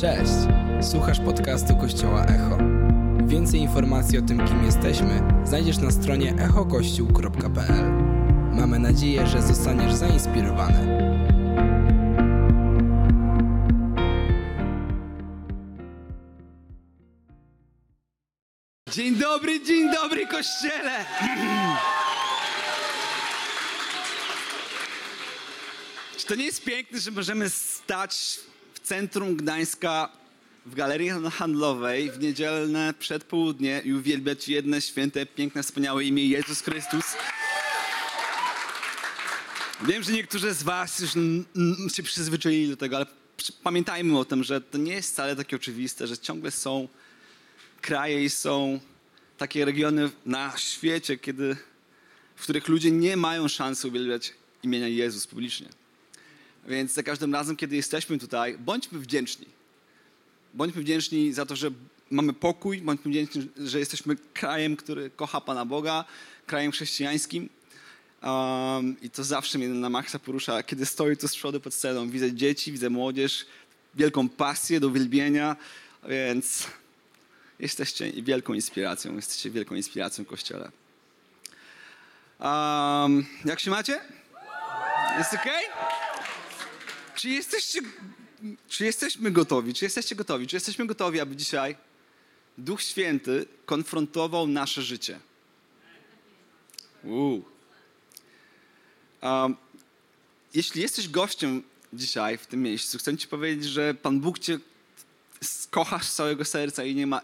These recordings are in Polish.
Cześć! Słuchasz podcastu Kościoła Echo. Więcej informacji o tym, kim jesteśmy, znajdziesz na stronie echokościół.pl. Mamy nadzieję, że zostaniesz zainspirowany. Dzień dobry, dzień dobry, Kościele! Czy to nie jest piękne, że możemy stać centrum Gdańska w galerii handlowej w niedzielne przedpołudnie i uwielbiać jedne święte, piękne, wspaniałe imię Jezus Chrystus? Wiem, że niektórzy z Was już się przyzwyczaili do tego, ale pamiętajmy o tym, że to nie jest wcale takie oczywiste, że ciągle są kraje i są takie regiony na świecie, kiedy, w których ludzie nie mają szansy uwielbiać imienia Jezus publicznie. Więc za każdym razem, kiedy jesteśmy tutaj, bądźmy wdzięczni. Bądźmy wdzięczni za to, że mamy pokój, bądźmy wdzięczni, że jesteśmy krajem, który kocha Pana Boga, krajem chrześcijańskim. Um, I to zawsze mnie na maksa porusza. Kiedy stoję tu z przodu pod sceną, widzę dzieci, widzę młodzież, wielką pasję do uwielbienia, więc jesteście wielką inspiracją, jesteście wielką inspiracją Kościele. Um, jak się macie? Jest ok? Czy jesteście, czy jesteśmy gotowi? Czy jesteście gotowi? Czy jesteśmy gotowi, aby dzisiaj Duch Święty konfrontował nasze życie? Um, jeśli jesteś gościem dzisiaj w tym miejscu, chcę Ci powiedzieć, że Pan Bóg Cię kocha z całego serca i nie ma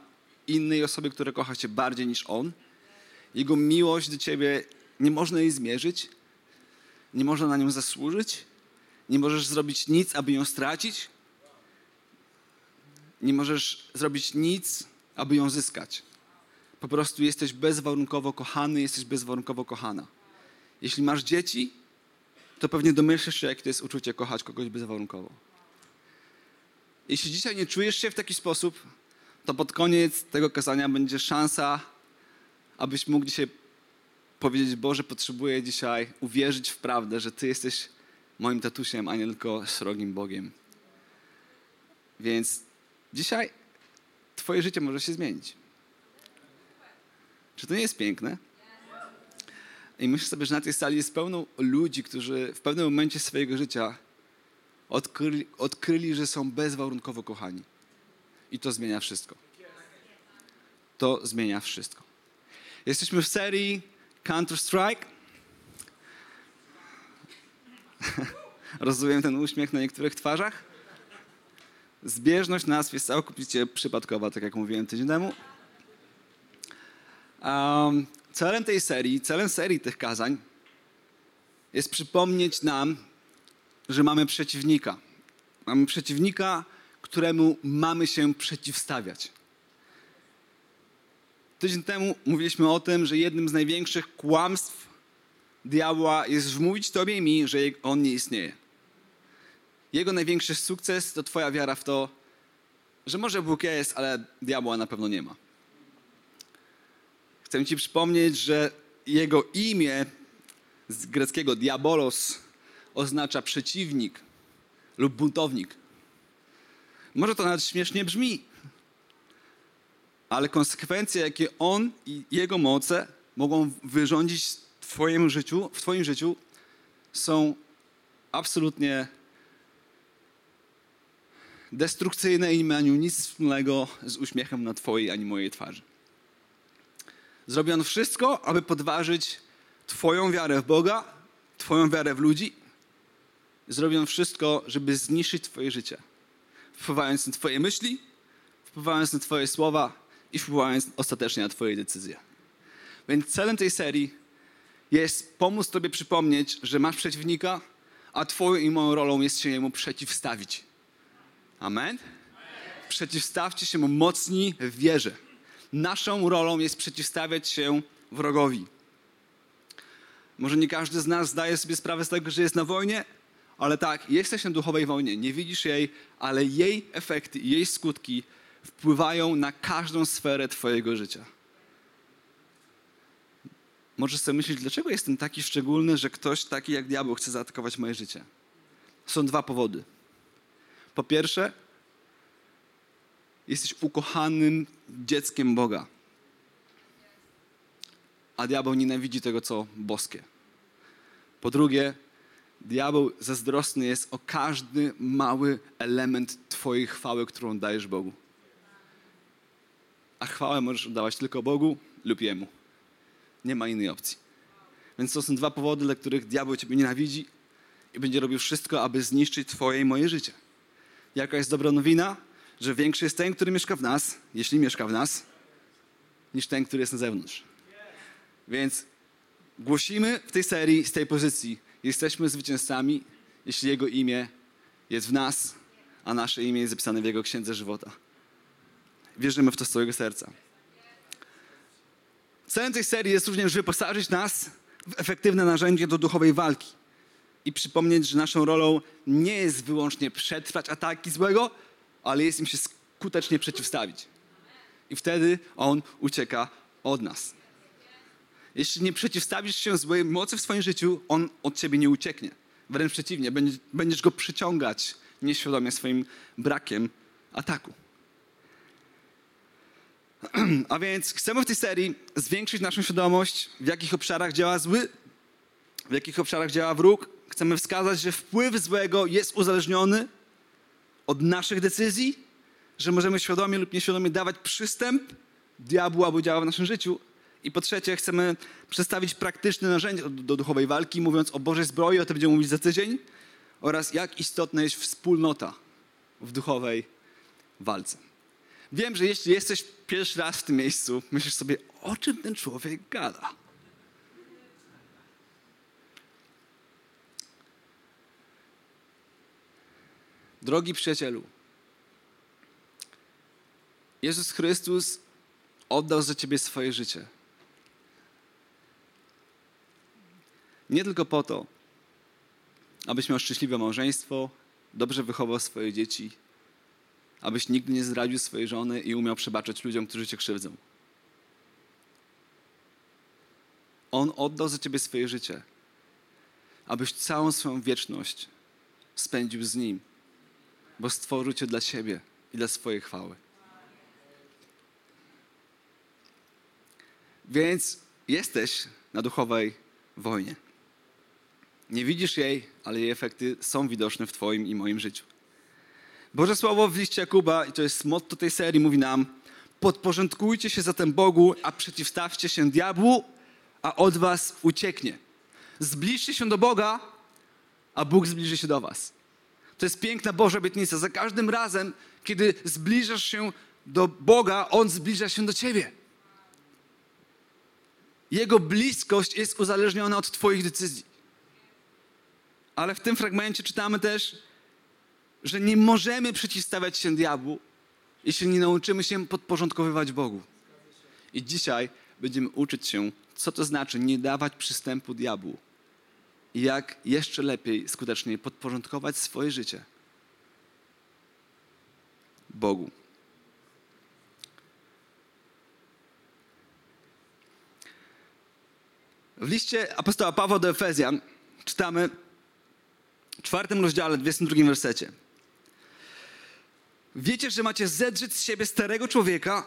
innej osoby, która kocha Cię bardziej niż On. Jego miłość do Ciebie nie można jej zmierzyć, nie można na nią zasłużyć, nie możesz zrobić nic, aby ją stracić, nie możesz zrobić nic, aby ją zyskać. Po prostu jesteś bezwarunkowo kochany, jesteś bezwarunkowo kochana. Jeśli masz dzieci, to pewnie domyślisz się, jakie to jest uczucie kochać kogoś bezwarunkowo. Jeśli dzisiaj nie czujesz się w taki sposób, to pod koniec tego kazania będzie szansa, abyś mógł dzisiaj powiedzieć: Boże, potrzebuję dzisiaj uwierzyć w prawdę, że Ty jesteś moim tatusiem, a nie tylko srogim Bogiem. Więc dzisiaj Twoje życie może się zmienić. Czy to nie jest piękne? I myślę sobie, że na tej sali jest pełno ludzi, którzy w pewnym momencie swojego życia odkryli, odkryli że są bezwarunkowo kochani. I to zmienia wszystko. To zmienia wszystko. Jesteśmy w serii Counter-Strike. Rozumiem ten uśmiech na niektórych twarzach. Zbieżność nazw jest całkowicie przypadkowa, tak jak mówiłem tydzień temu. Um, celem tej serii, celem serii tych kazań jest przypomnieć nam, że mamy przeciwnika. Mamy przeciwnika, któremu mamy się przeciwstawiać. Tydzień temu mówiliśmy o tym, że jednym z największych kłamstw diabła jest wmówić tobie i mi, że on nie istnieje. Jego największy sukces to twoja wiara w to, że może Bóg jest, ale diabła na pewno nie ma. Chcę ci przypomnieć, że jego imię z greckiego diabolos oznacza przeciwnik lub buntownik. Może to nawet śmiesznie brzmi, ale konsekwencje, jakie on i jego moce mogą wyrządzić w twoim życiu, w twoim życiu są absolutnie destrukcyjne i nie mają nic wspólnego z uśmiechem na twojej ani mojej twarzy. Zrobiono wszystko, aby podważyć twoją wiarę w Boga, twoją wiarę w ludzi. Zrobiono wszystko, żeby zniszczyć twoje życie. Wpływając na twoje myśli, wpływając na twoje słowa i wpływając ostatecznie na twoje decyzje. Więc celem tej serii jest pomóc tobie przypomnieć, że masz przeciwnika, a twoją i moją rolą jest się jemu przeciwstawić. Amen? Przeciwstawcie się mu mocni w wierze. Naszą rolą jest przeciwstawiać się wrogowi. Może nie każdy z nas zdaje sobie sprawę z tego, że jest na wojnie, ale tak, jesteś na duchowej wojnie, nie widzisz jej, ale jej efekty jej skutki wpływają na każdą sferę Twojego życia. Możesz sobie myśleć, dlaczego jestem taki szczególny, że ktoś taki jak diabeł chce zaatakować moje życie? Są dwa powody. Po pierwsze, jesteś ukochanym dzieckiem Boga. A diabeł nienawidzi tego, co boskie. Po drugie, diabeł zazdrosny jest o każdy mały element Twojej chwały, którą dajesz Bogu. A chwałę możesz oddawać tylko Bogu lub Jemu. Nie ma innej opcji. Więc to są dwa powody, dla których diabeł Ciebie nienawidzi i będzie robił wszystko, aby zniszczyć Twoje i moje życie. Jaka jest dobra nowina? Że większy jest ten, który mieszka w nas, jeśli mieszka w nas, niż ten, który jest na zewnątrz. Więc głosimy w tej serii z tej pozycji. Jesteśmy zwycięzcami, jeśli Jego imię jest w nas, a nasze imię jest zapisane w Jego księdze żywota. Wierzymy w to z całego serca. Celem tej serii jest również wyposażyć nas w efektywne narzędzie do duchowej walki i przypomnieć, że naszą rolą nie jest wyłącznie przetrwać ataki złego, ale jest im się skutecznie przeciwstawić. I wtedy on ucieka od nas. Jeśli nie przeciwstawisz się złej mocy w swoim życiu, on od ciebie nie ucieknie. Wręcz przeciwnie, będziesz go przyciągać nieświadomie swoim brakiem ataku. A więc chcemy w tej serii zwiększyć naszą świadomość, w jakich obszarach działa zły, w jakich obszarach działa wróg. Chcemy wskazać, że wpływ złego jest uzależniony od naszych decyzji, że możemy świadomie lub nieświadomie dawać przystęp diabłu albo działa w naszym życiu. I po trzecie, chcemy przedstawić praktyczne narzędzia do duchowej walki, mówiąc o Bożej zbroi, o tym będziemy mówić za tydzień, oraz jak istotna jest wspólnota w duchowej walce. Wiem, że jeśli jesteś pierwszy raz w tym miejscu, myślisz sobie, o czym ten człowiek gada. Drogi przyjacielu, Jezus Chrystus oddał za ciebie swoje życie. Nie tylko po to, abyś miał szczęśliwe małżeństwo, dobrze wychował swoje dzieci, abyś nigdy nie zdradził swojej żony i umiał przebaczać ludziom, którzy cię krzywdzą. On oddał za ciebie swoje życie, abyś całą swoją wieczność spędził z Nim, bo stworzył cię dla siebie i dla swojej chwały. Więc jesteś na duchowej wojnie. Nie widzisz jej, ale jej efekty są widoczne w Twoim i moim życiu. Boże Słowo w liście Jakuba, i to jest motto tej serii, mówi nam: Podporządkujcie się zatem Bogu, a przeciwstawcie się diabłu, a od was ucieknie. Zbliżcie się do Boga, a Bóg zbliży się do was. To jest piękna Boża obietnica. Za każdym razem, kiedy zbliżasz się do Boga, On zbliża się do ciebie. Jego bliskość jest uzależniona od Twoich decyzji. Ale w tym fragmencie czytamy też, że nie możemy przeciwstawiać się diabłu, jeśli nie nauczymy się podporządkowywać Bogu. I dzisiaj będziemy uczyć się, co to znaczy nie dawać przystępu diabłu i jak jeszcze lepiej, skuteczniej podporządkować swoje życie Bogu. W liście apostoła Pawła do Efezjan czytamy w czwartym rozdziale, 22 wersecie. Wiecie, że macie zedrzeć z siebie starego człowieka,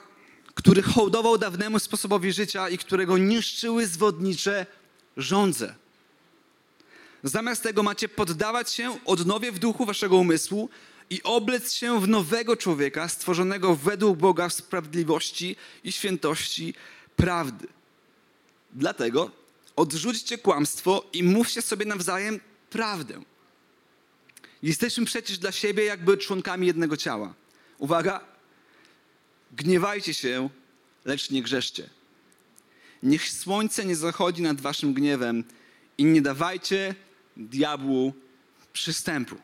który hołdował dawnemu sposobowi życia i którego niszczyły zwodnicze żądze. Zamiast tego macie poddawać się odnowie w duchu waszego umysłu i oblec się w nowego człowieka, stworzonego według Boga w sprawiedliwości i świętości prawdy. Dlatego odrzućcie kłamstwo i mówcie sobie nawzajem prawdę. Jesteśmy przecież dla siebie jakby członkami jednego ciała. Uwaga, gniewajcie się, lecz nie grzeszcie. Niech słońce nie zachodzi nad waszym gniewem i nie dawajcie diabłu przystępu.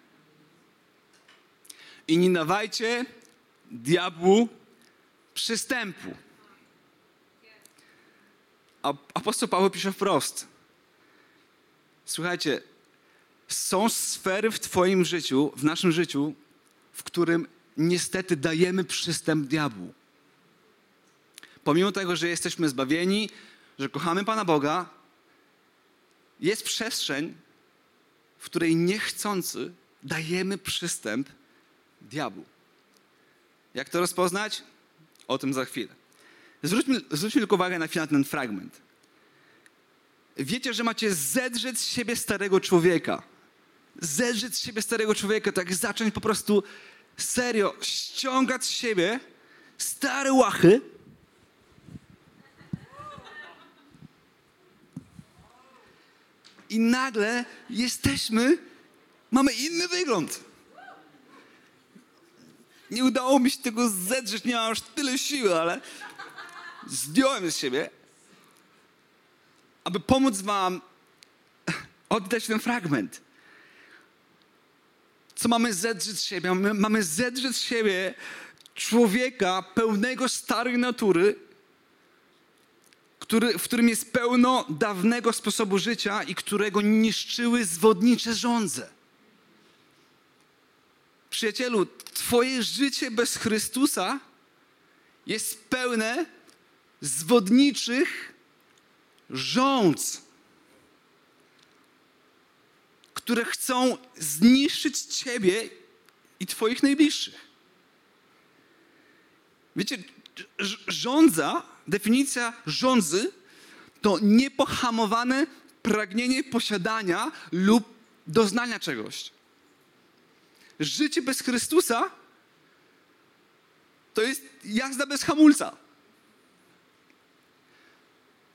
I nie dawajcie diabłu przystępu. Apostoł Paweł pisze wprost. Słuchajcie, są sfery w Twoim życiu, w naszym życiu, w którym niestety dajemy przystęp diabłu. Pomimo tego, że jesteśmy zbawieni, że kochamy Pana Boga, jest przestrzeń, w której niechcący dajemy przystęp diabłu. Jak to rozpoznać? O tym za chwilę. Zwróćmy, zwróćmy tylko uwagę na ten fragment. Wiecie, że macie zedrzeć z siebie starego człowieka. Zedrzeć z siebie starego człowieka, tak zacząć po prostu serio ściągać z siebie stare łachy. I nagle jesteśmy, mamy inny wygląd. Nie udało mi się tego zedrzeć, nie mam aż tyle siły, ale zdjąłem z siebie, aby pomóc wam oddać ten fragment. Co mamy zedrzeć z siebie? Mamy, mamy zedrzeć z siebie człowieka pełnego starej natury, który, w którym jest pełno dawnego sposobu życia i którego niszczyły zwodnicze żądze. Przyjacielu, Twoje życie bez Chrystusa jest pełne zwodniczych rządz, które chcą zniszczyć Ciebie i Twoich najbliższych. Wiecie, rządza, definicja rządzy to niepohamowane pragnienie posiadania lub doznania czegoś. Życie bez Chrystusa to jest jazda bez hamulca.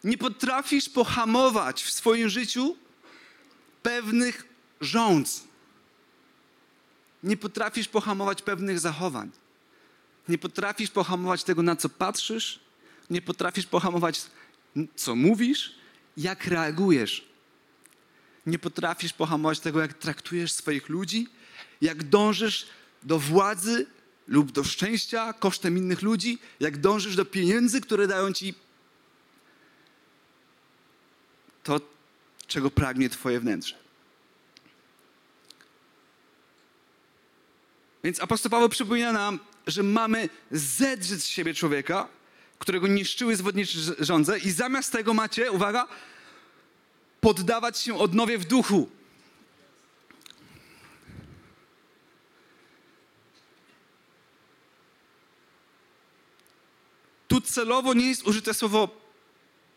Nie potrafisz pohamować w swoim życiu pewnych rządz. Nie potrafisz pohamować pewnych zachowań. Nie potrafisz pohamować tego, na co patrzysz. Nie potrafisz pohamować, co mówisz, jak reagujesz. Nie potrafisz pohamować tego, jak traktujesz swoich ludzi, jak dążysz do władzy lub do szczęścia kosztem innych ludzi, jak dążysz do pieniędzy, które dają ci to, czego pragnie Twoje wnętrze. Więc apostoł Paweł przypomina nam, że mamy zedrzeć z siebie człowieka, którego niszczyły zwodnicze żądze i zamiast tego macie, uwaga, poddawać się odnowie w duchu. Tu celowo nie jest użyte słowo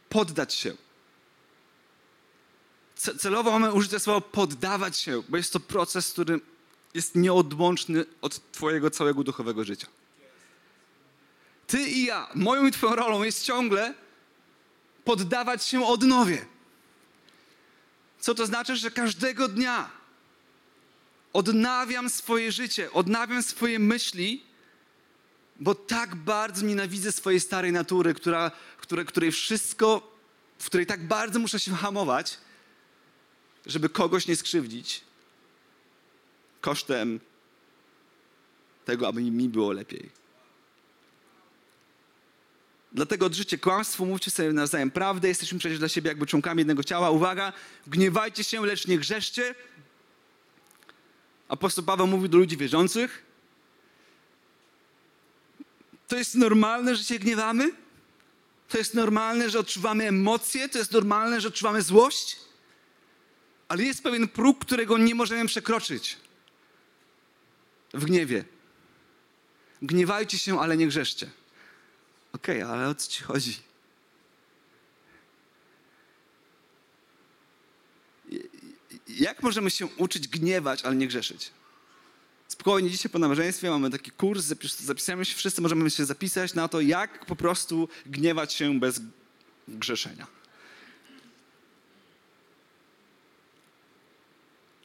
poddać się. Celowo mamy użyte słowo poddawać się, bo jest to proces, który jest nieodłączny od Twojego całego duchowego życia. Ty i ja, moją i Twoją rolą jest ciągle poddawać się odnowie. Co to znaczy, że każdego dnia odnawiam swoje życie, odnawiam swoje myśli, bo tak bardzo nienawidzę swojej starej natury, która, które, której wszystko, w której tak bardzo muszę się hamować, żeby kogoś nie skrzywdzić kosztem tego, aby mi było lepiej. Dlatego odrzućcie kłamstwo, mówcie sobie nawzajem prawdę, jesteśmy przecież dla siebie jakby członkami jednego ciała. Uwaga, gniewajcie się, lecz nie grzeszcie. Apostoł Paweł mówił do ludzi wierzących. To jest normalne, że się gniewamy? To jest normalne, że odczuwamy emocje? To jest normalne, że odczuwamy złość? Ale jest pewien próg, którego nie możemy przekroczyć w gniewie. Gniewajcie się, ale nie grzeszcie. Okej, okay, ale o co ci chodzi? Jak możemy się uczyć gniewać, ale nie grzeszyć? Spokojnie, dzisiaj po nabożeństwie mamy taki kurs, zapisujemy się, wszyscy możemy się zapisać na to, jak po prostu gniewać się bez grzeszenia.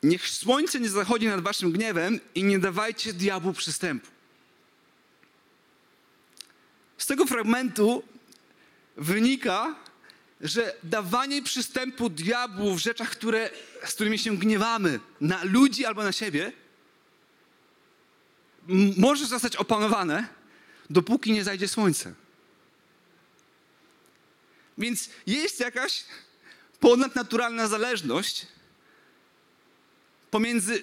Niech słońce nie zachodzi nad waszym gniewem i nie dawajcie diabłu przystępu. Z tego fragmentu wynika, że dawanie przystępu diabłu w rzeczach, które, z którymi się gniewamy, na ludzi albo na siebie, może zostać opanowane, dopóki nie zajdzie słońce. Więc jest jakaś ponadnaturalna zależność pomiędzy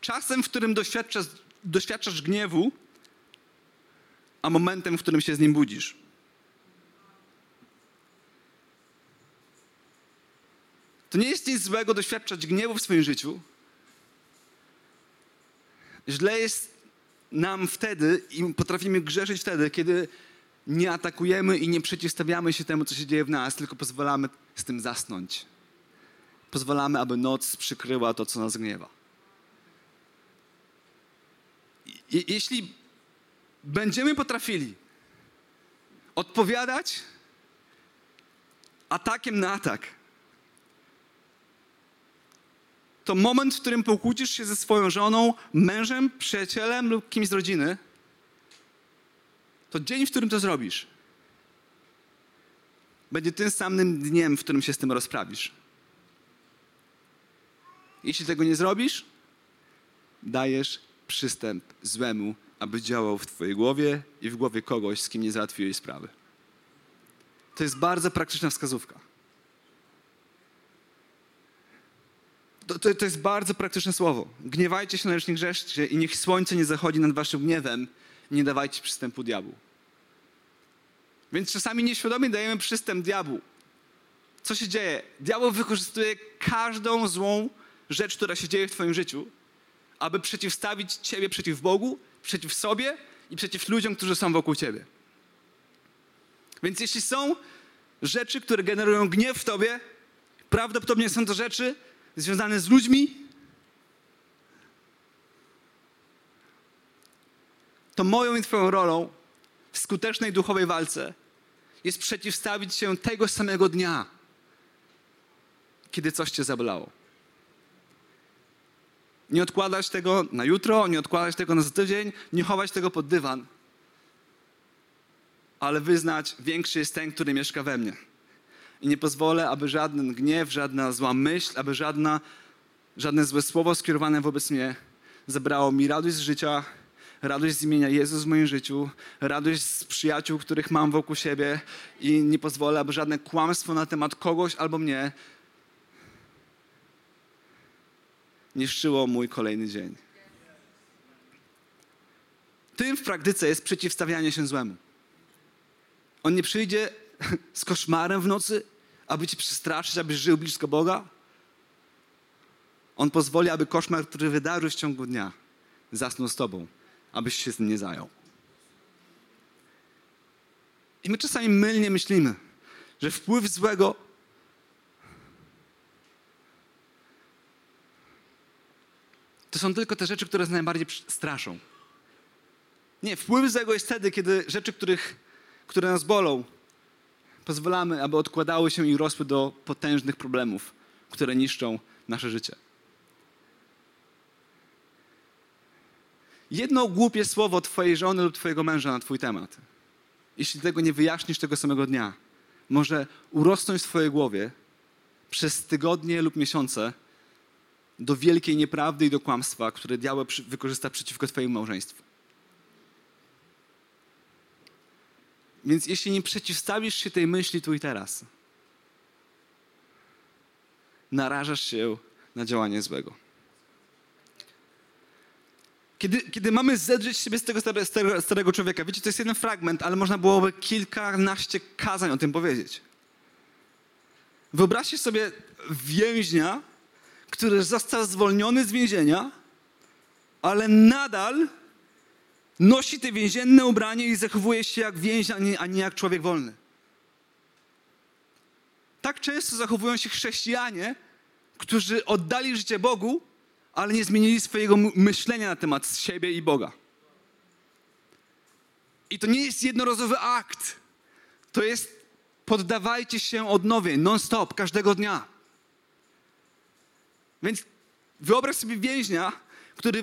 czasem, w którym doświadczasz, doświadczasz gniewu, a momentem, w którym się z nim budzisz. To nie jest nic złego doświadczać gniewu w swoim życiu. Źle jest nam wtedy i potrafimy grzeszyć wtedy, kiedy nie atakujemy i nie przeciwstawiamy się temu, co się dzieje w nas, tylko pozwalamy z tym zasnąć. Pozwalamy, aby noc przykryła to, co nas gniewa. I, jeśli będziemy potrafili odpowiadać atakiem na atak, to moment, w którym pokłócisz się ze swoją żoną, mężem, przyjacielem lub kimś z rodziny, to dzień, w którym to zrobisz, będzie tym samym dniem, w którym się z tym rozprawisz. Jeśli tego nie zrobisz, dajesz przystęp złemu, aby działał w Twojej głowie i w głowie kogoś, z kim nie załatwiłeś sprawy. To jest bardzo praktyczna wskazówka. To, to, to, jest bardzo praktyczne słowo. Gniewajcie się, lecz nie grzeszcie i niech słońce nie zachodzi nad waszym gniewem. Nie dawajcie przystępu diabłu. Więc czasami nieświadomie dajemy przystęp diabłu. Co się dzieje? Diabeł wykorzystuje każdą złą rzecz, która się dzieje w twoim życiu, aby przeciwstawić ciebie przeciw Bogu, przeciw sobie i przeciw ludziom, którzy są wokół ciebie. Więc jeśli są rzeczy, które generują gniew w tobie, prawdopodobnie są to rzeczy, związane z ludźmi, to moją i Twoją rolą w skutecznej duchowej walce jest przeciwstawić się tego samego dnia, kiedy coś Cię zabolało. Nie odkładać tego na jutro, nie odkładać tego na za tydzień, nie chować tego pod dywan, ale wyznać, większy jest ten, który mieszka we mnie. I nie pozwolę, aby żaden gniew, żadna zła myśl, aby żadna, żadne złe słowo skierowane wobec mnie zabrało mi radość z życia, radość z imienia Jezus w moim życiu, radość z przyjaciół, których mam wokół siebie i nie pozwolę, aby żadne kłamstwo na temat kogoś albo mnie niszczyło mój kolejny dzień. Tym w praktyce jest przeciwstawianie się złemu. On nie przyjdzie z koszmarem w nocy, aby cię przestraszyć, abyś żył blisko Boga? On pozwoli, aby koszmar, który wydarzył w ciągu dnia, zasnął z tobą, abyś się z nie zajął. I my czasami mylnie myślimy, że wpływ złego to są tylko te rzeczy, które nas najbardziej straszą. Nie, wpływ złego jest wtedy, kiedy rzeczy, których, które nas bolą, pozwalamy, aby odkładały się i rosły do potężnych problemów, które niszczą nasze życie. Jedno głupie słowo Twojej żony lub Twojego męża na Twój temat, jeśli tego nie wyjaśnisz tego samego dnia, może urosnąć w Twojej głowie przez tygodnie lub miesiące do wielkiej nieprawdy i do kłamstwa, które diabeł wykorzysta przeciwko Twojemu małżeństwu. Więc jeśli nie przeciwstawisz się tej myśli tu i teraz, narażasz się na działanie złego. Kiedy, kiedy mamy zedrzeć siebie z tego starego, starego człowieka, wiecie, to jest jeden fragment, ale można byłoby kilkanaście kazań o tym powiedzieć. Wyobraźcie sobie więźnia, który został zwolniony z więzienia, ale nadal nosi te więzienne ubranie i zachowuje się jak więźniak, a nie jak człowiek wolny. Tak często zachowują się chrześcijanie, którzy oddali życie Bogu, ale nie zmienili swojego myślenia na temat siebie i Boga. I to nie jest jednorazowy akt. To jest poddawajcie się odnowie, non-stop, każdego dnia. Więc wyobraź sobie więźnia, który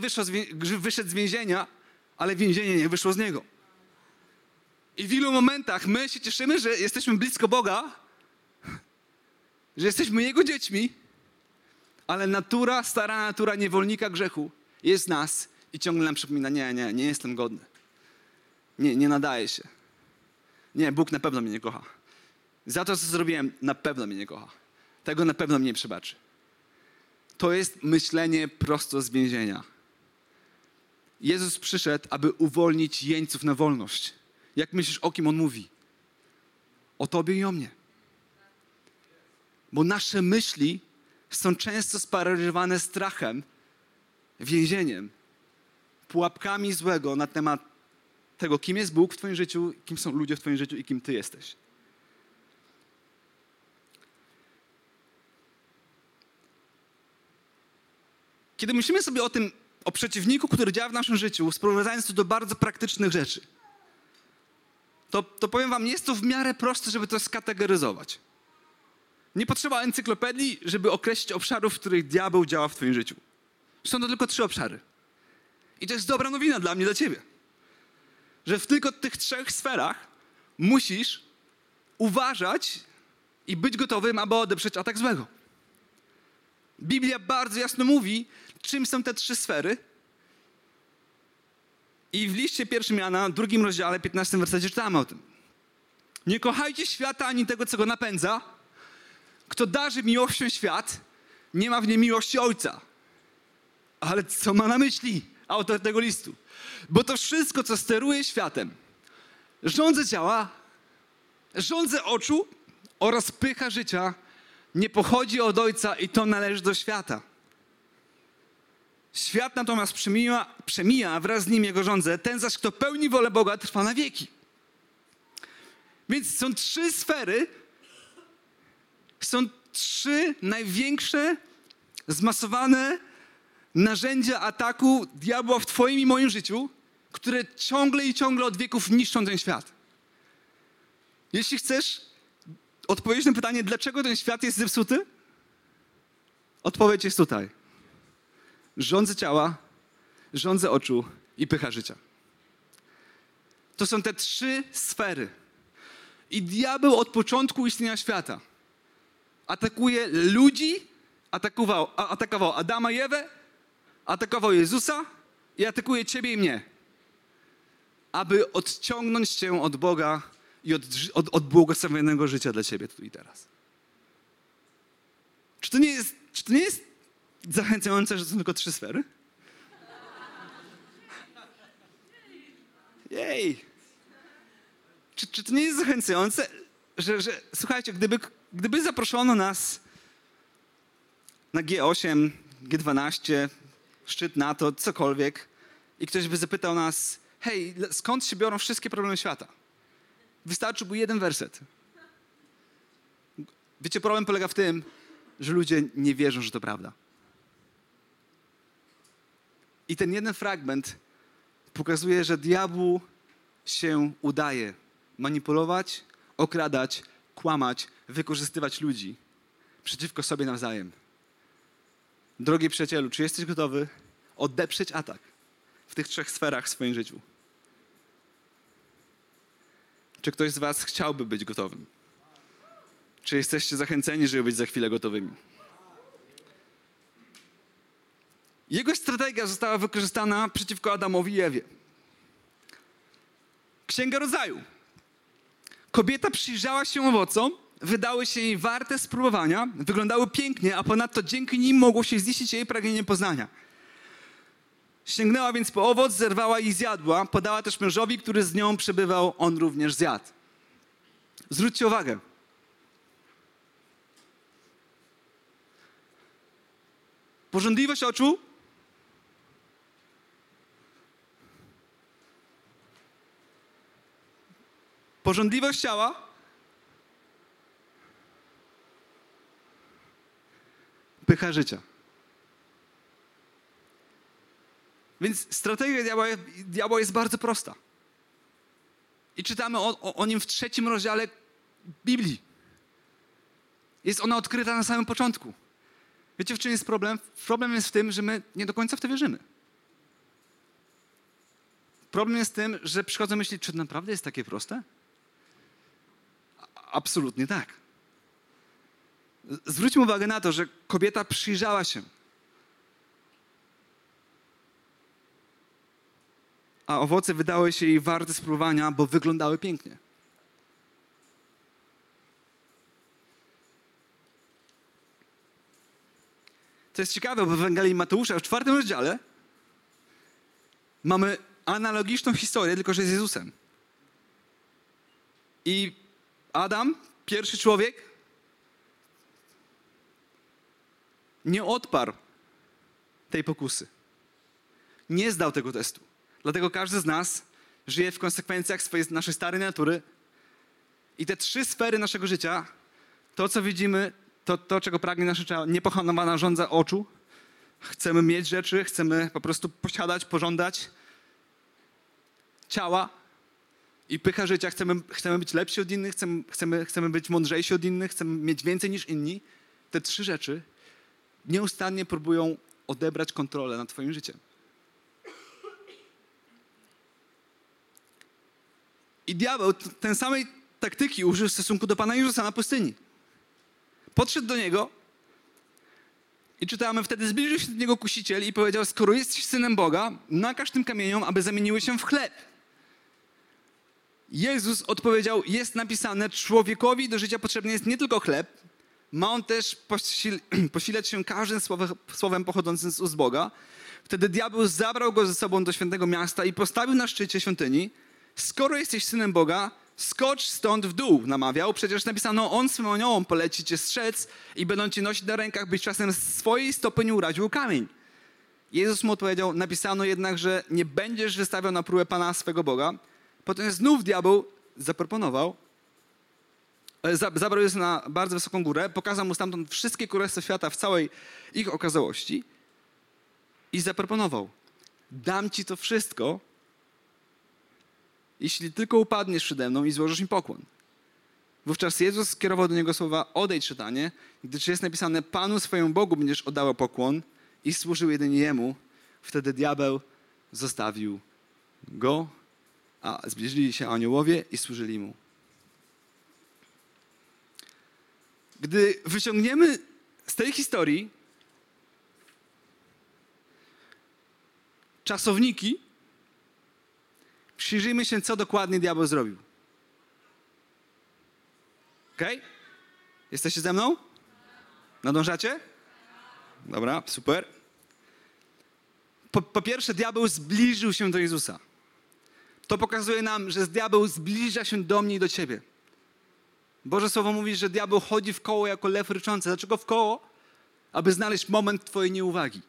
wyszedł z więzienia ale więzienie nie wyszło z niego. I w ilu momentach my się cieszymy, że jesteśmy blisko Boga, że jesteśmy Jego dziećmi, ale natura, stara natura niewolnika grzechu jest nas i ciągle nam przypomina, nie, nie, nie jestem godny. Nie, nie nadaje się. Nie, Bóg na pewno mnie nie kocha. Za to, co zrobiłem, na pewno mnie nie kocha. Tego na pewno mnie nie przebaczy. To jest myślenie prosto z więzienia. Jezus przyszedł, aby uwolnić jeńców na wolność. Jak myślisz, o kim on mówi? O tobie i o mnie. Bo nasze myśli są często sparaliżowane strachem, więzieniem, pułapkami złego na temat tego, kim jest Bóg w Twoim życiu, kim są ludzie w Twoim życiu i kim Ty jesteś. Kiedy myślimy sobie o tym, o przeciwniku, który działa w naszym życiu, sprowadzając to do bardzo praktycznych rzeczy, to, to powiem wam, jest to w miarę proste, żeby to skategoryzować. Nie potrzeba encyklopedii, żeby określić obszarów, w których diabeł działa w twoim życiu. Są to tylko trzy obszary. I to jest dobra nowina dla mnie, dla ciebie. Że w tylko tych trzech sferach musisz uważać i być gotowym, aby odeprzeć atak złego. Biblia bardzo jasno mówi, czym są te trzy sfery. I w liście pierwszym Jana, drugim rozdziale, 15 wersecie czytamy o tym. Nie kochajcie świata ani tego, co go napędza. Kto darzy miłością świat, nie ma w niej miłości Ojca. Ale co ma na myśli autor tego listu? Bo to wszystko, co steruje światem, rządze ciała, rządze oczu oraz pycha życia, nie pochodzi od Ojca i to należy do świata. Świat natomiast przemija, przemija wraz z nim jego rządze, ten zaś, kto pełni wolę Boga, trwa na wieki. Więc są trzy sfery, są trzy największe, zmasowane narzędzia ataku diabła w Twoim i moim życiu, które ciągle i ciągle od wieków niszczą ten świat. Jeśli chcesz odpowiedzieć na pytanie, dlaczego ten świat jest zepsuty, odpowiedź jest tutaj. Rządzę ciała, rządzę oczu i pycha życia. To są te trzy sfery. I diabeł od początku istnienia świata atakuje ludzi, atakował, atakował Adama i Ewę, atakował Jezusa i atakuje ciebie i mnie. Aby odciągnąć cię od Boga i od, od, od błogosławionego życia dla ciebie tu i teraz. Czy to nie jest, czy to nie jest zachęcające, że są tylko trzy sfery? Jej! Czy, czy to nie jest zachęcające, że, że słuchajcie, gdyby, gdyby zaproszono nas na G8, G12, szczyt NATO, cokolwiek, i ktoś by zapytał nas, hej, skąd się biorą wszystkie problemy świata? Wystarczyłby jeden werset. Wiecie, problem polega w tym, że ludzie nie wierzą, że to prawda. I ten jeden fragment pokazuje, że diabłu się udaje manipulować, okradać, kłamać, wykorzystywać ludzi przeciwko sobie nawzajem. Drogi przyjacielu, czy jesteś gotowy odeprzeć atak w tych trzech sferach w swoim życiu? Czy ktoś z Was chciałby być gotowym? Czy jesteście zachęceni, żeby być za chwilę gotowymi? Jego strategia została wykorzystana przeciwko Adamowi i Ewie. Księga Rodzaju. Kobieta przyjrzała się owocom, wydały się jej warte spróbowania, wyglądały pięknie, a ponadto dzięki nim mogło się ziścić jej pragnienie poznania. Sięgnęła więc po owoc, zerwała i zjadła. Podała też mężowi, który z nią przebywał, on również zjadł. Zwróćcie uwagę. Porządliwość oczu Porządliwość ciała pycha życia. Więc strategia diabła, diabła jest bardzo prosta. I czytamy o, o, o nim w trzecim rozdziale Biblii. Jest ona odkryta na samym początku. Wiecie, w czym jest problem? Problem jest w tym, że my nie do końca w to wierzymy. Problem jest w tym, że przychodzą myśli, czy to naprawdę jest takie proste? Absolutnie tak. Zwróćmy uwagę na to, że kobieta przyjrzała się. A owoce wydały się jej warte spróbowania, bo wyglądały pięknie. To jest ciekawe, bo w Ewangelii Mateusza w czwartym rozdziale mamy analogiczną historię, tylko że z Jezusem. I Adam, pierwszy człowiek, nie odparł tej pokusy. nie zdał tego testu. Dlatego każdy z nas żyje w konsekwencjach swojej, naszej starej natury. I te trzy sfery naszego życia, to co widzimy, to, to czego pragnie nasze ciało, niepochanowana żądza oczu. Chcemy mieć rzeczy, chcemy po prostu posiadać, pożądać ciała i pycha życia. Chcemy, chcemy być lepsi od innych, chcemy, chcemy, być mądrzejsi od innych, chcemy mieć więcej niż inni. Te trzy rzeczy nieustannie próbują odebrać kontrolę nad Twoim życiem. I diabeł ten samej taktyki użył w stosunku do Pana Jezusa na pustyni. Podszedł do Niego i czytamy, wtedy zbliżył się do Niego kusiciel i powiedział, skoro jesteś Synem Boga, nakaż tym kamieniom, aby zamieniły się w chleb. Jezus odpowiedział, jest napisane, człowiekowi do życia potrzebny jest nie tylko chleb, ma on też posil posilać się każdym słowem, słowem pochodzącym z ust Boga. Wtedy diabeł zabrał go ze sobą do świętego miasta i postawił na szczycie świątyni. Skoro jesteś synem Boga, skocz stąd w dół, namawiał. Przecież napisano, on swym aniołom poleci cię strzec i będą cię nosić na rękach, byś czasem swojej stopy nie uraził kamień. Jezus mu odpowiedział, napisano jednak, że nie będziesz wystawiał na próbę Pana swego Boga. Potem znów diabeł zaproponował, e, zabrał Jezusa na bardzo wysoką górę, pokazał mu stamtąd wszystkie królestwa świata w całej ich okazałości i zaproponował, dam ci to wszystko, jeśli tylko upadniesz przede mną i złożysz mi pokłon. Wówczas Jezus skierował do niego słowa, odejdź czytanie, gdyż jest napisane, Panu swojemu Bogu będziesz oddawał pokłon i służył jedynie Jemu. Wtedy diabeł zostawił go, a zbliżyli się aniołowie i służyli mu. Gdy wyciągniemy z tej historii czasowniki, przyjrzyjmy się, co dokładnie diabeł zrobił. Ok? Jesteście ze mną? Nadążacie? Dobra, super. Po, po, pierwsze, diabeł zbliżył się do Jezusa. To pokazuje nam, że diabeł zbliża się do mnie i do ciebie. Boże Słowo mówi, że diabeł chodzi w koło jako lew ryczący. Dlaczego w koło? Aby znaleźć moment twojej nieuwagi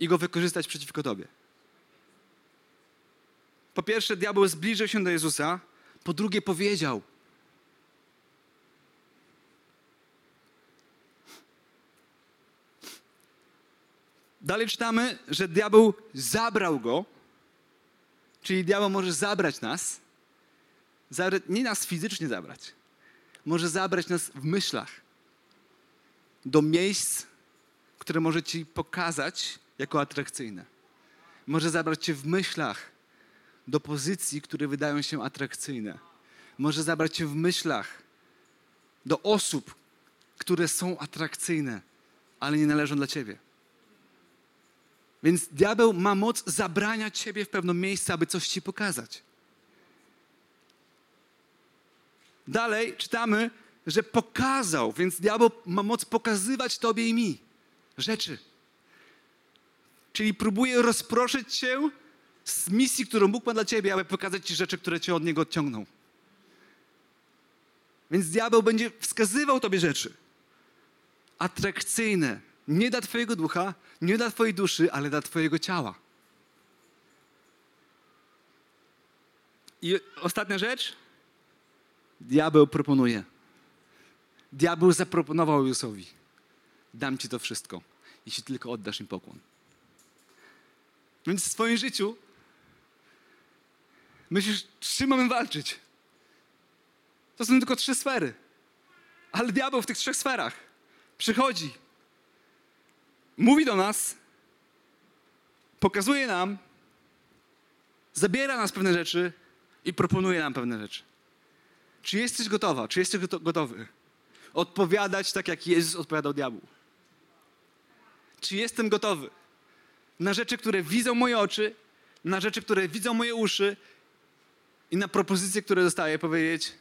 i go wykorzystać przeciwko tobie. Po pierwsze, diabeł zbliżył się do Jezusa. Po drugie, powiedział. Dalej czytamy, że diabeł zabrał go, czyli diabeł może zabrać nas, nie nas fizycznie zabrać, może zabrać nas w myślach do miejsc, które może ci pokazać jako atrakcyjne. Może zabrać cię w myślach do pozycji, które wydają się atrakcyjne. Może zabrać cię w myślach do osób, które są atrakcyjne, ale nie należą dla ciebie. Więc diabeł ma moc zabrania ciebie w pewne miejsce, aby coś ci pokazać. Dalej czytamy, że pokazał, więc diabeł ma moc pokazywać tobie i mi rzeczy. Czyli próbuje rozproszyć cię z misji, którą Bóg ma dla ciebie, aby pokazać ci rzeczy, które cię od niego odciągną. Więc diabeł będzie wskazywał tobie rzeczy atrakcyjne, nie dla twojego ducha, nie dla twojej duszy, ale dla twojego ciała. I ostatnia rzecz. Diabeł proponuje. Diabeł zaproponował Jezusowi. Dam ci to wszystko, jeśli tylko oddasz im pokłon. Więc w swoim życiu myślisz, z czym mamy walczyć? To są tylko trzy sfery. Ale diabeł w tych trzech sferach przychodzi, mówi do nas, pokazuje nam, zabiera nas pewne rzeczy i proponuje nam pewne rzeczy. Czy jesteś gotowa? Czy jesteś gotowy odpowiadać tak, jak Jezus odpowiadał diabłu? Czy jestem gotowy na rzeczy, które widzą moje oczy, na rzeczy, które widzą moje uszy i na propozycje, które dostaję, powiedzieć: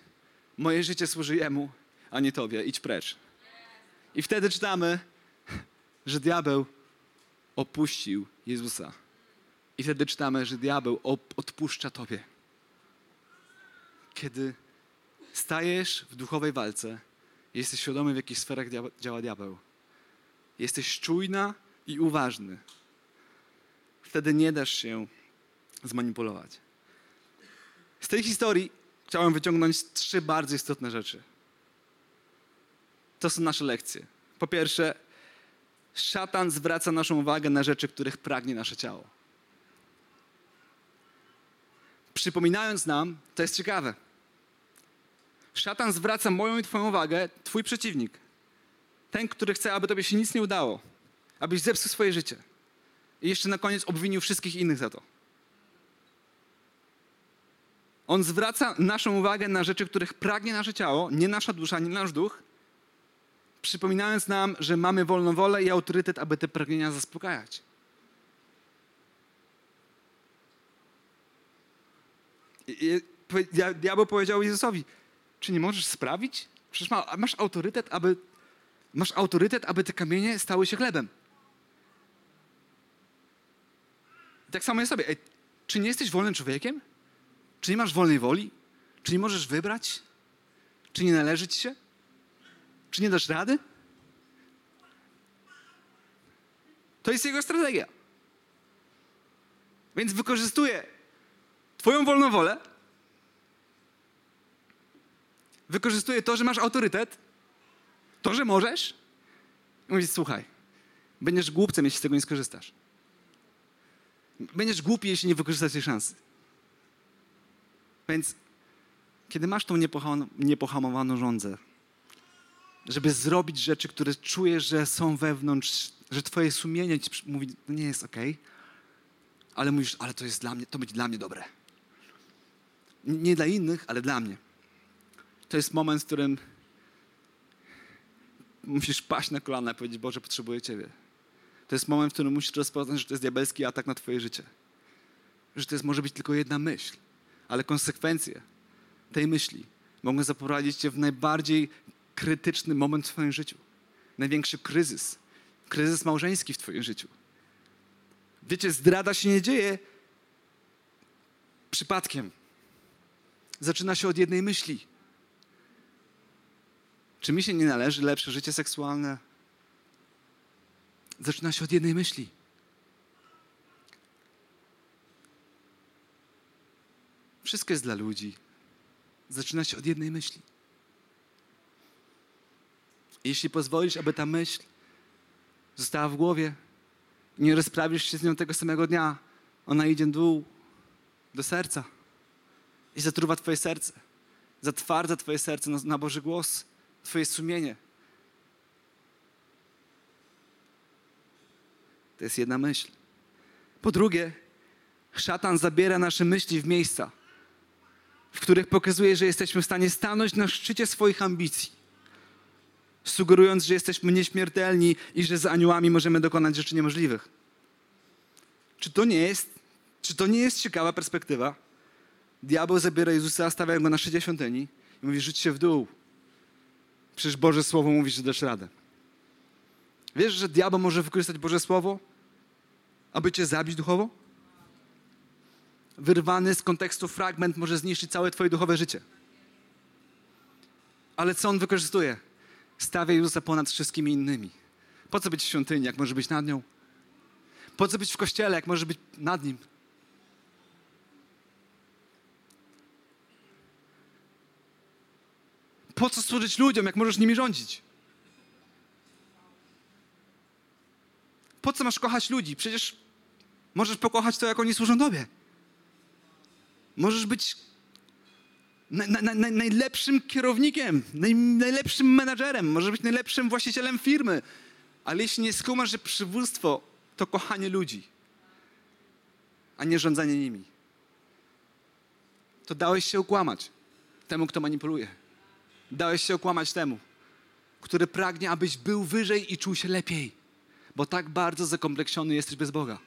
Moje życie służy Jemu, a nie Tobie, idź precz. I wtedy czytamy, że diabeł opuścił Jezusa. I wtedy czytamy, że diabeł odpuszcza Tobie. Kiedy stajesz w duchowej walce, jesteś świadomy, w jakich sferach działa diabeł. Jesteś czujna i uważny. wtedy nie dasz się zmanipulować. Z tej historii chciałem wyciągnąć trzy bardzo istotne rzeczy. To są nasze lekcje. Po pierwsze, szatan zwraca naszą uwagę na rzeczy, których pragnie nasze ciało. Przypominając nam, to jest ciekawe. Szatan zwraca moją i Twoją uwagę, Twój przeciwnik. Ten, który chce, aby Tobie się nic nie udało, abyś zepsuł swoje życie. I jeszcze na koniec obwinił wszystkich innych za to. On zwraca naszą uwagę na rzeczy, których pragnie nasze ciało, nie nasza dusza, nie nasz duch, przypominając nam, że mamy wolną wolę i autorytet, aby te pragnienia zaspokajać. Diabeł powiedział Jezusowi, czy nie możesz sprawić? Przecież masz autorytet, aby, masz autorytet, aby te kamienie stały się chlebem. I tak samo jest sobie. Ej, czy nie jesteś wolnym człowiekiem? Czy nie masz wolnej woli? Czy nie możesz wybrać? Czy nie należy ci się? Czy nie dasz rady? To jest jego strategia. Więc wykorzystuje Twoją wolną wolę, wykorzystuje to, że masz autorytet, to, że możesz, i mówi: Słuchaj, będziesz głupcem, jeśli z tego nie skorzystasz. Będziesz głupi, jeśli nie wykorzystasz tej szansy. Więc kiedy masz tą niepohamowaną rządzę, żeby zrobić rzeczy, które czujesz, że są wewnątrz, że twoje sumienie ci mówi, to nie jest ok, ale mówisz, ale to jest dla mnie, to będzie dla mnie dobre. Nie dla innych, ale dla mnie. To jest moment, w którym musisz paść na kolana i powiedzieć, Boże, potrzebuję Ciebie. To jest moment, w którym musisz rozpoznać, że to jest diabelski atak na Twoje życie. Że to jest, może być tylko jedna myśl, ale konsekwencje tej myśli mogą zaprowadzić Cię w najbardziej krytyczny moment w Twoim życiu. Największy kryzys. Kryzys małżeński w Twoim życiu. Wiecie, zdrada się nie dzieje przypadkiem. Zaczyna się od jednej myśli. Czy mi się nie należy lepsze życie seksualne? Zaczyna się od jednej myśli. Wszystko jest dla ludzi. Zaczyna się od jednej myśli. Jeśli pozwolisz, aby ta myśl została w głowie, nie rozprawisz się z nią tego samego dnia, ona idzie w dół do serca i zatruwa Twoje serce. Zatwardza Twoje serce na, na Boży głos, Twoje sumienie. To jest jedna myśl. Po drugie, szatan zabiera nasze myśli w miejsca, w których pokazuje, że jesteśmy w stanie stanąć na szczycie swoich ambicji, sugerując, że jesteśmy nieśmiertelni i że z aniołami możemy dokonać rzeczy niemożliwych. Czy to nie jest, czy to nie jest ciekawa perspektywa? Diabeł zabiera Jezusa, stawia go na szczycie świątyni i mówi, rzuć się w dół. Przecież Boże Słowo mówi, że dasz radę. Wiesz, że diabeł może wykorzystać Boże Słowo, aby cię zabić duchowo? Wyrwany z kontekstu fragment może zniszczyć całe twoje duchowe życie. Ale co on wykorzystuje? Stawia Jezusa ponad wszystkimi innymi. Po co być w świątyni, jak może być nad nią? Po co być w kościele, jak może być nad nim? Po co służyć ludziom, jak możesz nimi rządzić? Po co masz kochać ludzi? Przecież możesz pokochać to, jak oni służą Tobie. Możesz być na, na, na, najlepszym kierownikiem, naj, najlepszym menadżerem, możesz być najlepszym właścicielem firmy. Ale jeśli nie skumasz, że przywództwo to kochanie ludzi, a nie rządzenie nimi, to dałeś się okłamać temu, kto manipuluje. Dałeś się okłamać temu, który pragnie, abyś był wyżej i czuł się lepiej bo tak bardzo zakompleksiony jesteś bez Boga.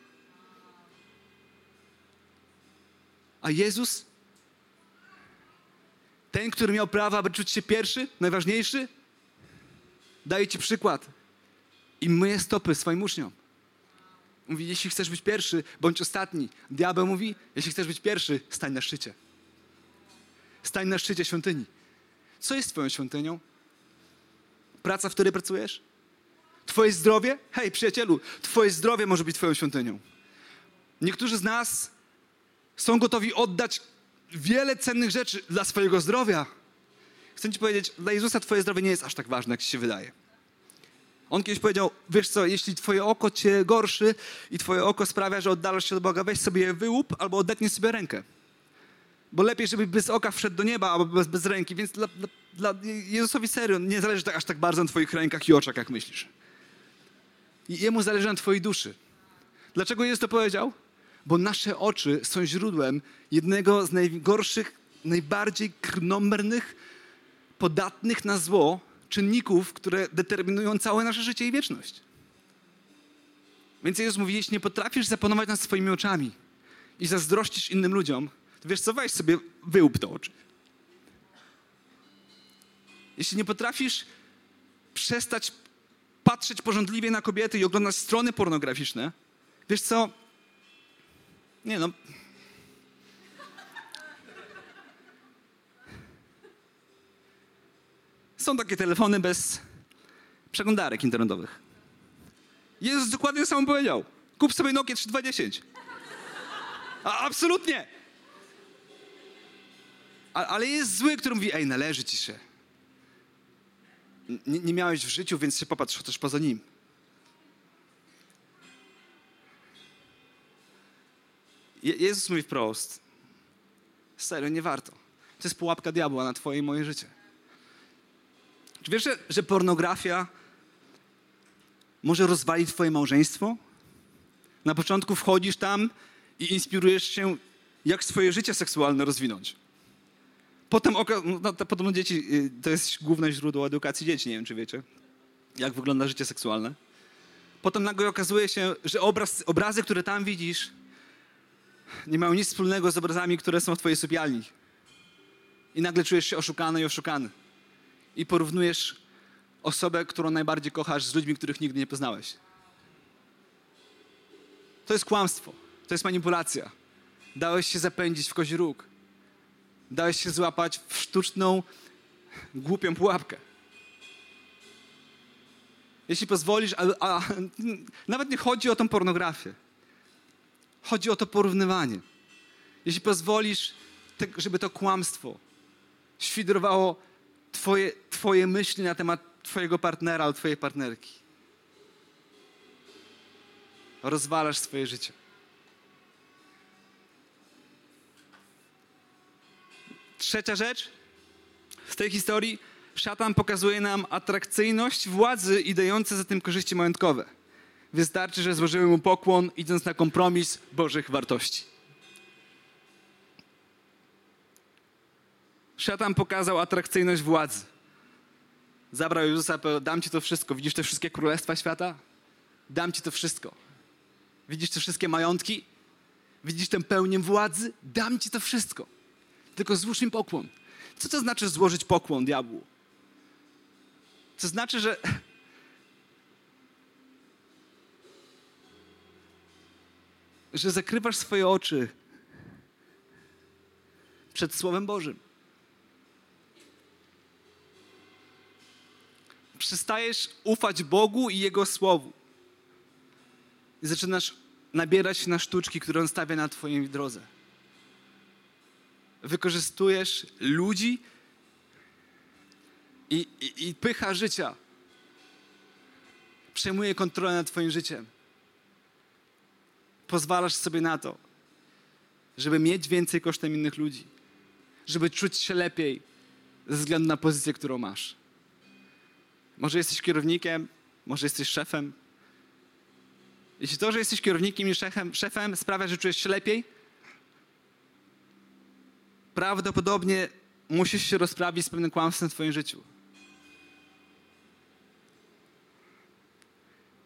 A Jezus, ten, który miał prawo, aby czuć się pierwszy, najważniejszy, daje ci przykład i myje stopy swoim uczniom. Mówi, jeśli chcesz być pierwszy, bądź ostatni. Diabeł mówi, jeśli chcesz być pierwszy, stań na szczycie. Stań na szczycie świątyni. Co jest twoją świątynią? Praca, w której pracujesz? Twoje zdrowie? Hej, przyjacielu, Twoje zdrowie może być Twoją świątynią. Niektórzy z nas są gotowi oddać wiele cennych rzeczy dla swojego zdrowia. Chcę ci powiedzieć, dla Jezusa twoje zdrowie nie jest aż tak ważne, jak ci się wydaje. On kiedyś powiedział, wiesz co, jeśli twoje oko cię gorszy i twoje oko sprawia, że oddalasz się do Boga, weź sobie je wyłup albo odetnij sobie rękę. Bo lepiej, żeby bez oka wszedł do nieba, albo bez, bez ręki. Więc dla, dla, dla Jezusowi serio nie zależy tak, aż tak bardzo na twoich rękach i oczach, jak myślisz. I Jemu zależy na twojej duszy. Dlaczego Jezus to powiedział? Bo nasze oczy są źródłem jednego z najgorszych, najbardziej krnąbrnych, podatnych na zło czynników, które determinują całe nasze życie i wieczność. Więc Jezus mówi, jeśli nie potrafisz zapanować nad swoimi oczami i zazdrościsz innym ludziom, to wiesz co, weź sobie wyłup te oczy. Jeśli nie potrafisz przestać patrzeć porządliwie na kobiety i oglądać strony pornograficzne, wiesz co, nie no, Są takie telefony bez przeglądarek internetowych. Jezus dokładnie samo powiedział. Kup sobie Nokia 3210. A, absolutnie. A, ale jest zły, który mówi, ej, należy ci się. Nie, nie miałeś w życiu, więc się popatrz też poza nim. Jezus mówi wprost. Serio, nie warto. To jest pułapka diabła na twoje i moje życie. Czy wiesz, że, że pornografia może rozwalić twoje małżeństwo? Na początku wchodzisz tam i inspirujesz się, jak swoje życie seksualne rozwinąć. Potem, no, potem dzieci, y, to jest główne źródło edukacji dzieci, nie wiem czy wiecie, jak wygląda życie seksualne. Potem nagle okazuje się, że obraz, obrazy, które tam widzisz, nie mają nic wspólnego z obrazami, które są w twojej sypialni. I nagle czujesz się oszukany i oszukany i porównujesz osobę, którą najbardziej kochasz z ludźmi, których nigdy nie poznałeś. To jest kłamstwo, to jest manipulacja. Dałeś się zapędzić w kozi róg. Dałeś się złapać w sztuczną, głupią pułapkę. Jeśli pozwolisz, a, a nawet nie chodzi o tą pornografię. Chodzi o to porównywanie. Jeśli pozwolisz, żeby to kłamstwo świdrowało twoje, twoje myśli na temat Twojego partnera albo Twojej partnerki. Rozwalasz swoje życie. Trzecia rzecz z tej historii. Szatan pokazuje nam atrakcyjność władzy i dające za tym korzyści majątkowe. Wystarczy, że złożymy mu pokłon, idąc na kompromis Bożych wartości. Szatan pokazał atrakcyjność władzy. Zabrał Jezusa, powiedział, dam ci to wszystko. Widzisz te wszystkie królestwa świata? Dam ci to wszystko. Widzisz te wszystkie majątki? Widzisz tę pełnię władzy? Dam ci to wszystko. Tylko złóż mi pokłon. Co to znaczy złożyć pokłon diabłu? To znaczy, że że zakrywasz swoje oczy przed Słowem Bożym. przestajesz ufać Bogu i Jego Słowu. I zaczynasz nabierać na sztuczki, które On stawia na Twojej drodze. Wykorzystujesz ludzi i, i, i pycha życia przejmuje kontrolę nad Twoim życiem. Pozwalasz sobie na to, żeby mieć więcej kosztem innych ludzi, żeby czuć się lepiej ze względu na pozycję, którą masz. Może jesteś kierownikiem, może jesteś szefem. Jeśli to, że jesteś kierownikiem i szefem, szefem sprawia, że czujesz się lepiej, prawdopodobnie musisz się rozprawić z pewnym kłamstwem w Twoim życiu.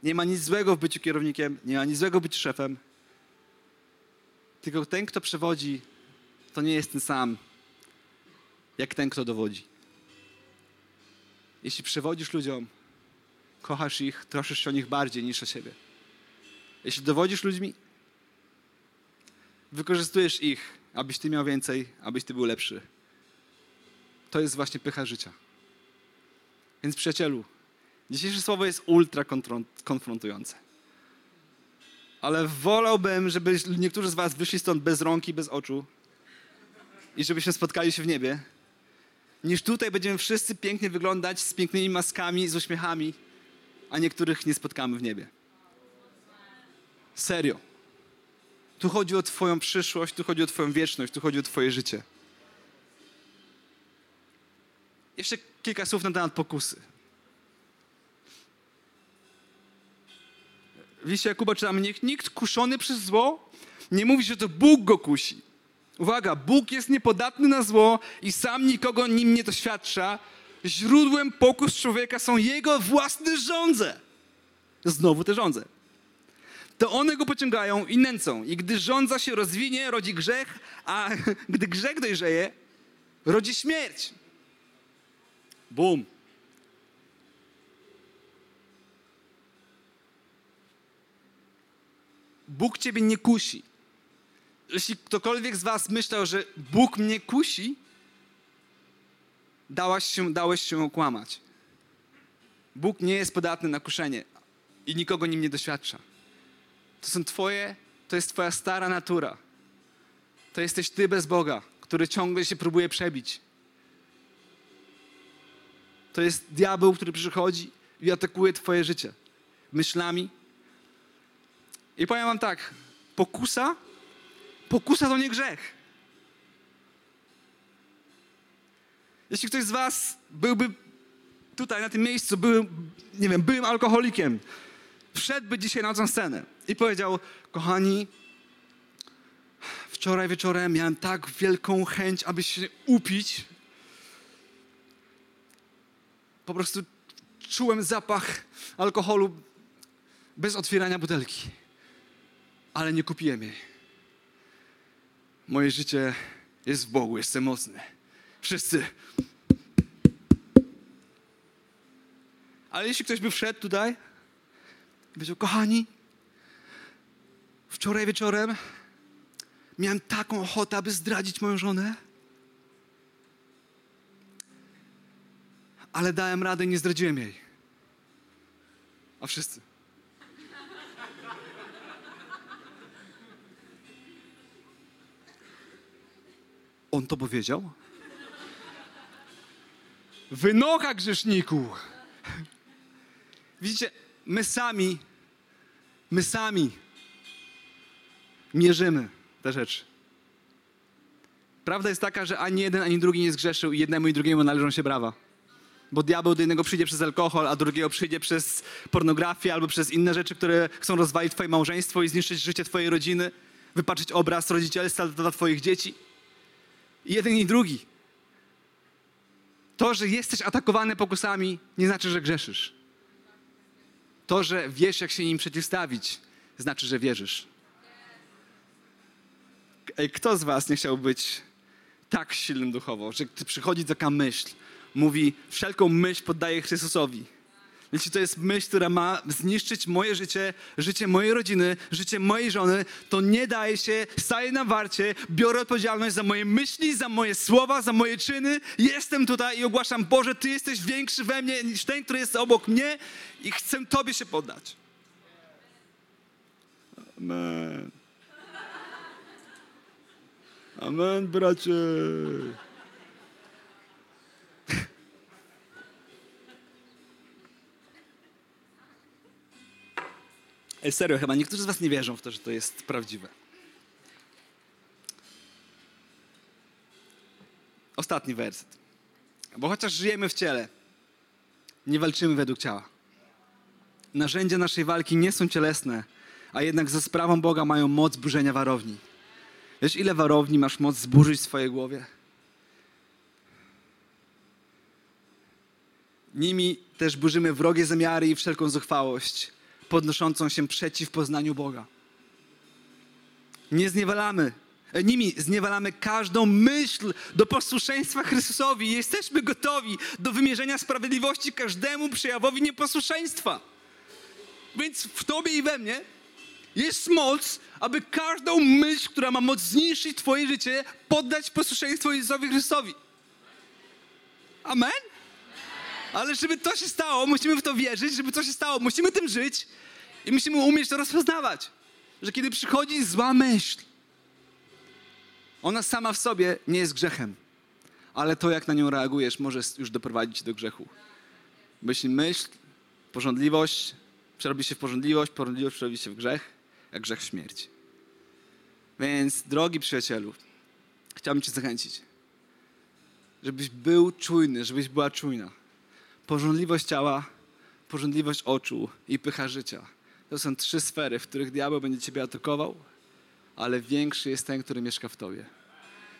Nie ma nic złego w byciu kierownikiem, nie ma nic złego w byciu szefem. Tylko ten, kto przewodzi, to nie jest ten sam, jak ten, kto dowodzi. Jeśli przewodzisz ludziom, kochasz ich, troszysz się o nich bardziej niż o siebie. Jeśli dowodzisz ludźmi, wykorzystujesz ich, abyś ty miał więcej, abyś ty był lepszy. To jest właśnie pycha życia. Więc przyjacielu, dzisiejsze słowo jest ultra konfrontujące. Ale wolałbym, żeby niektórzy z was wyszli stąd bez rąk i bez oczu i żebyśmy spotkali się w niebie, niż tutaj będziemy wszyscy pięknie wyglądać z pięknymi maskami, z uśmiechami, a niektórych nie spotkamy w niebie. Serio. Tu chodzi o Twoją przyszłość, tu chodzi o Twoją wieczność, tu chodzi o Twoje życie. Jeszcze kilka słów na temat pokusy. W liście Jakuba czytamy, niech nikt kuszony przez zło nie mówi, że to Bóg go kusi. Uwaga, Bóg jest niepodatny na zło i sam nikogo nim nie doświadcza. Źródłem pokus człowieka są jego własne żądze. Znowu te żądze. To one go pociągają i nęcą. I gdy żądza się rozwinie, rodzi grzech, a gdy grzech dojrzeje, rodzi śmierć. Bum. Bóg ciebie nie kusi. Jeśli ktokolwiek z was myślał, że Bóg mnie kusi, dałaś się, dałeś się okłamać. Bóg nie jest podatny na kuszenie i nikogo nim nie doświadcza. To są twoje, to jest twoja stara natura. To jesteś ty bez Boga, który ciągle się próbuje przebić. To jest diabeł, który przychodzi i atakuje twoje życie myślami. I powiem wam tak, pokusa, pokusa to nie grzech. Jeśli ktoś z was byłby tutaj, na tym miejscu, był, nie wiem, byłym alkoholikiem, wszedłby dzisiaj na tą scenę i powiedział, kochani, wczoraj wieczorem miałem tak wielką chęć, aby się upić. Po prostu czułem zapach alkoholu bez otwierania butelki, ale nie kupiłem jej. Moje życie jest w Bogu, jestem mocny. Wszyscy. Ale jeśli ktoś by wszedł tutaj i powiedział, kochani, wczoraj wieczorem miałem taką ochotę, aby zdradzić moją żonę, ale dałem radę i nie zdradziłem jej. A wszyscy. On to powiedział? Wynocha grzeszniku! Widzicie, my sami, my sami mierzymy te rzeczy. Prawda jest taka, że ani jeden, ani drugi nie zgrzeszył i jednemu i drugiemu należą się brawa. Bo diabeł do jednego przyjdzie przez alkohol, a drugiego przyjdzie przez pornografię albo przez inne rzeczy, które chcą rozwalić twoje małżeństwo i zniszczyć życie twojej rodziny, wypaczyć obraz rodzicielstwa dla twoich dzieci. Jeden i drugi. To, że jesteś atakowany pokusami, nie znaczy, że grzeszysz. To, że wiesz, jak się im przeciwstawić, znaczy, że wierzysz. Ej, kto z was nie chciał być tak silnym duchowo, że przychodzi taka myśl, mówi, wszelką myśl poddaję Chrystusowi. Jeśli to jest myśl, która ma zniszczyć moje życie, życie mojej rodziny, życie mojej żony, to nie daje się, staję na warcie, biorę odpowiedzialność za moje myśli, za moje słowa, za moje czyny. Jestem tutaj i ogłaszam, Boże, Ty jesteś większy we mnie niż ten, który jest obok mnie i chcę Tobie się poddać. Amen. Amen, bracie. Serio, chyba niektórzy z was nie wierzą w to, że to jest prawdziwe. Ostatni werset. Bo chociaż żyjemy w ciele, nie walczymy według ciała. Narzędzia naszej walki nie są cielesne, a jednak za sprawą Boga mają moc burzenia warowni. Wiesz, ile warowni masz moc zburzyć w swojej głowie? Nimi też burzymy wrogie zamiary i wszelką zuchwałość, podnoszącą się przeciw poznaniu Boga. Nie zniewalamy, e, nimi zniewalamy każdą myśl do posłuszeństwa Chrystusowi. Jesteśmy gotowi do wymierzenia sprawiedliwości każdemu przejawowi nieposłuszeństwa. Więc w Tobie i we mnie jest moc, aby każdą myśl, która ma moc zniszczyć Twoje życie, poddać posłuszeństwo Jezusowi Chrystusowi. Amen? Ale żeby to się stało, musimy w to wierzyć, żeby to się stało, musimy tym żyć i musimy umieć to rozpoznawać. że kiedy przychodzi zła myśl, ona sama w sobie nie jest grzechem, ale to, jak na nią reagujesz, może już doprowadzić do grzechu. Bo jeśli myśl, porządliwość przerobi się w porządliwość, porządliwość przerobi się w grzech, jak grzech w śmierć. Więc, drogi przyjacielu, chciałbym Cię zachęcić, żebyś był czujny, żebyś była czujna. Porządliwość ciała, porządliwość oczu i pycha życia. To są trzy sfery, w których diabeł będzie Ciebie atakował, ale większy jest ten, który mieszka w Tobie.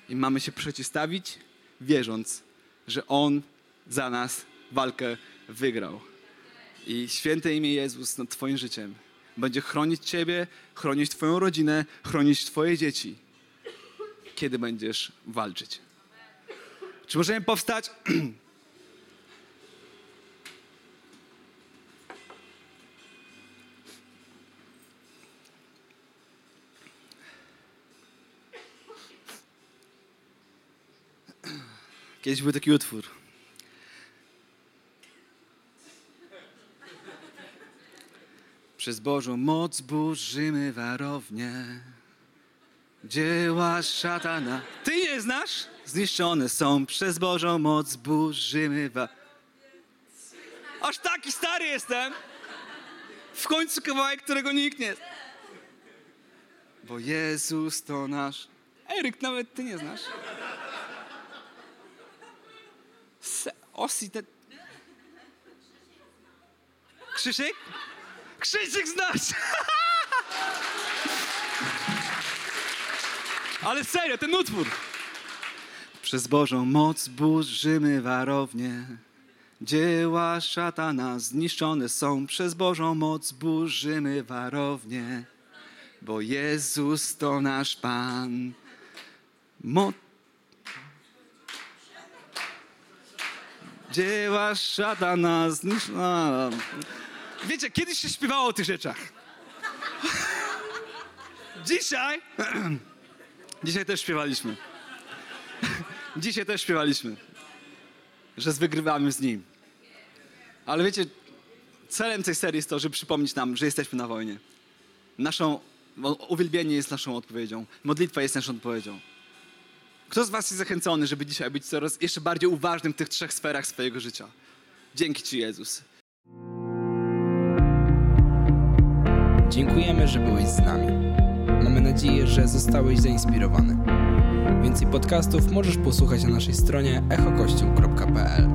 I mamy się przeciwstawić, wierząc, że On za nas walkę wygrał. I święte imię Jezus nad Twoim życiem będzie chronić Ciebie, chronić Twoją rodzinę, chronić Twoje dzieci, kiedy będziesz walczyć. Czy możemy powstać? Kiedyś był taki utwór. Przez Bożą moc burzymy warownię. Dzieła szatana. Ty nie znasz? Zniszczone są przez Bożą moc burzymy wa... Aż taki stary jestem. W końcu kawałek, którego nikt nie... Bo Jezus to nasz... Eryk, nawet ty nie znasz. Osi, te... Krzysiek? Krzysiek znasz! Ale serio, ten utwór. Przez Bożą moc burzymy warownie. Dzieła szatana zniszczone są. Przez Bożą moc burzymy warownie. Bo Jezus to nasz Pan. Mo Dzieła szatana zniszczone. Wiecie, kiedyś się śpiewało o tych rzeczach. Dzisiaj... Dzisiaj też śpiewaliśmy. Dzisiaj też śpiewaliśmy, że wygrywamy z nim. Ale wiecie, celem tej serii jest to, żeby przypomnieć nam, że jesteśmy na wojnie. Naszą, uwielbienie jest naszą odpowiedzią. Modlitwa jest naszą odpowiedzią. Kto z was jest zachęcony, żeby dzisiaj być coraz jeszcze bardziej uważnym w tych trzech sferach swojego życia? Dzięki Ci, Jezus. Dziękujemy, że byłeś z nami. Mamy nadzieję, że zostałeś zainspirowany. Więcej podcastów możesz posłuchać na naszej stronie echokościół.pl.